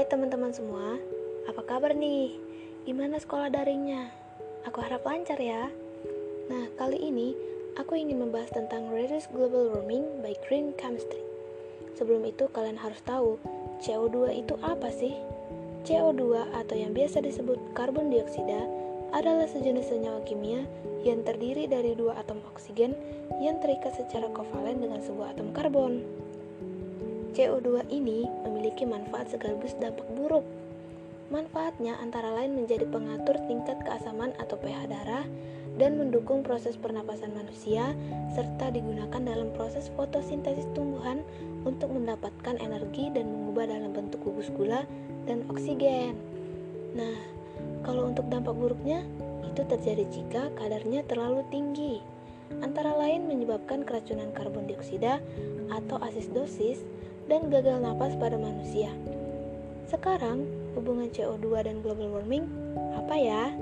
Hai teman-teman semua, apa kabar nih? Gimana sekolah daringnya? Aku harap lancar ya. Nah, kali ini aku ingin membahas tentang Reduce Global Warming by Green Chemistry. Sebelum itu kalian harus tahu, CO2 itu apa sih? CO2 atau yang biasa disebut karbon dioksida adalah sejenis senyawa kimia yang terdiri dari dua atom oksigen yang terikat secara kovalen dengan sebuah atom karbon. CO2 ini memiliki manfaat sekaligus dampak buruk. Manfaatnya antara lain menjadi pengatur tingkat keasaman atau pH darah dan mendukung proses pernapasan manusia serta digunakan dalam proses fotosintesis tumbuhan untuk mendapatkan energi dan mengubah dalam bentuk gugus gula dan oksigen. Nah, kalau untuk dampak buruknya itu terjadi jika kadarnya terlalu tinggi. Antara lain menyebabkan keracunan karbon dioksida atau asistosis dan gagal napas pada manusia. Sekarang, hubungan CO2 dan global warming apa ya?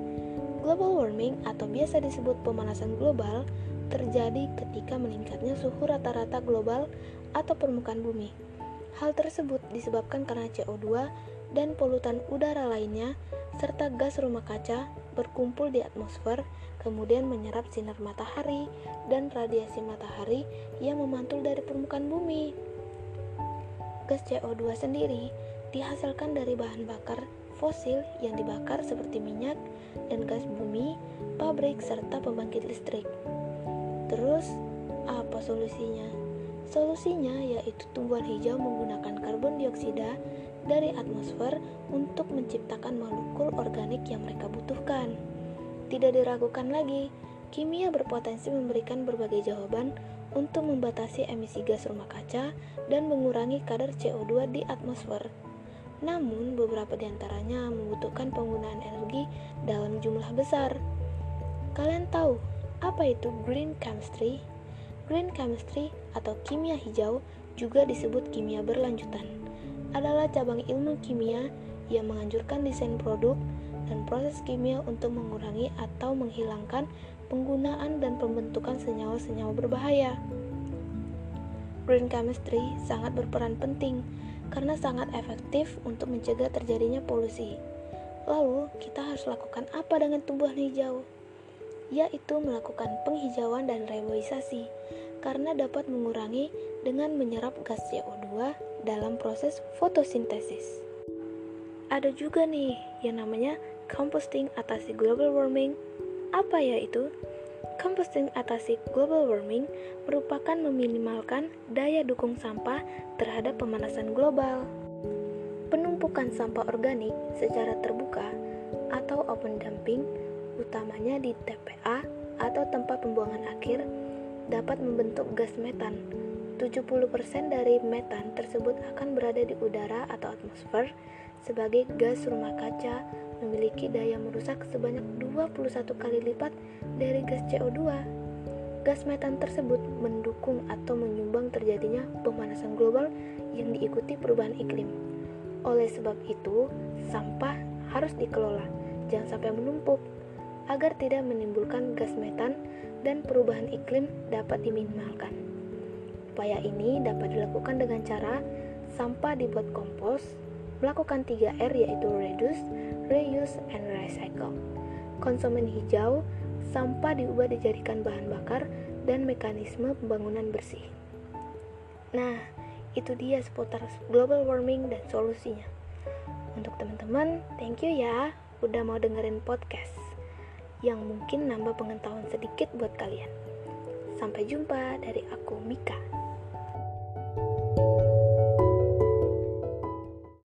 Global warming atau biasa disebut pemanasan global terjadi ketika meningkatnya suhu rata-rata global atau permukaan bumi. Hal tersebut disebabkan karena CO2 dan polutan udara lainnya serta gas rumah kaca berkumpul di atmosfer kemudian menyerap sinar matahari dan radiasi matahari yang memantul dari permukaan bumi. Gas CO2 sendiri dihasilkan dari bahan bakar fosil yang dibakar seperti minyak dan gas bumi, pabrik, serta pembangkit listrik. Terus, apa solusinya? Solusinya yaitu tumbuhan hijau menggunakan karbon dioksida dari atmosfer untuk menciptakan molekul organik yang mereka butuhkan. Tidak diragukan lagi, kimia berpotensi memberikan berbagai jawaban untuk membatasi emisi gas rumah kaca dan mengurangi kadar CO2 di atmosfer. Namun, beberapa di antaranya membutuhkan penggunaan energi dalam jumlah besar. Kalian tahu apa itu green chemistry? Green chemistry atau kimia hijau juga disebut kimia berlanjutan. Adalah cabang ilmu kimia yang menganjurkan desain produk dan proses kimia untuk mengurangi atau menghilangkan penggunaan dan pembentukan senyawa-senyawa berbahaya. Green chemistry sangat berperan penting karena sangat efektif untuk mencegah terjadinya polusi. Lalu, kita harus lakukan apa dengan tumbuhan hijau? Yaitu melakukan penghijauan dan reboisasi, karena dapat mengurangi dengan menyerap gas CO2 dalam proses fotosintesis. Ada juga nih yang namanya composting atasi global warming apa ya itu? Composting atasi global warming merupakan meminimalkan daya dukung sampah terhadap pemanasan global. Penumpukan sampah organik secara terbuka atau open dumping, utamanya di TPA atau tempat pembuangan akhir, dapat membentuk gas metan. 70% dari metan tersebut akan berada di udara atau atmosfer sebagai gas rumah kaca memiliki daya merusak sebanyak 21 kali lipat dari gas CO2. Gas metan tersebut mendukung atau menyumbang terjadinya pemanasan global yang diikuti perubahan iklim. Oleh sebab itu, sampah harus dikelola, jangan sampai menumpuk, agar tidak menimbulkan gas metan dan perubahan iklim dapat diminimalkan. Upaya ini dapat dilakukan dengan cara sampah dibuat kompos, melakukan 3R yaitu reduce, reuse, and recycle. Konsumen hijau, sampah diubah dijadikan bahan bakar, dan mekanisme pembangunan bersih. Nah, itu dia seputar global warming dan solusinya. Untuk teman-teman, thank you ya udah mau dengerin podcast yang mungkin nambah pengetahuan sedikit buat kalian. Sampai jumpa dari aku, Mika. thank you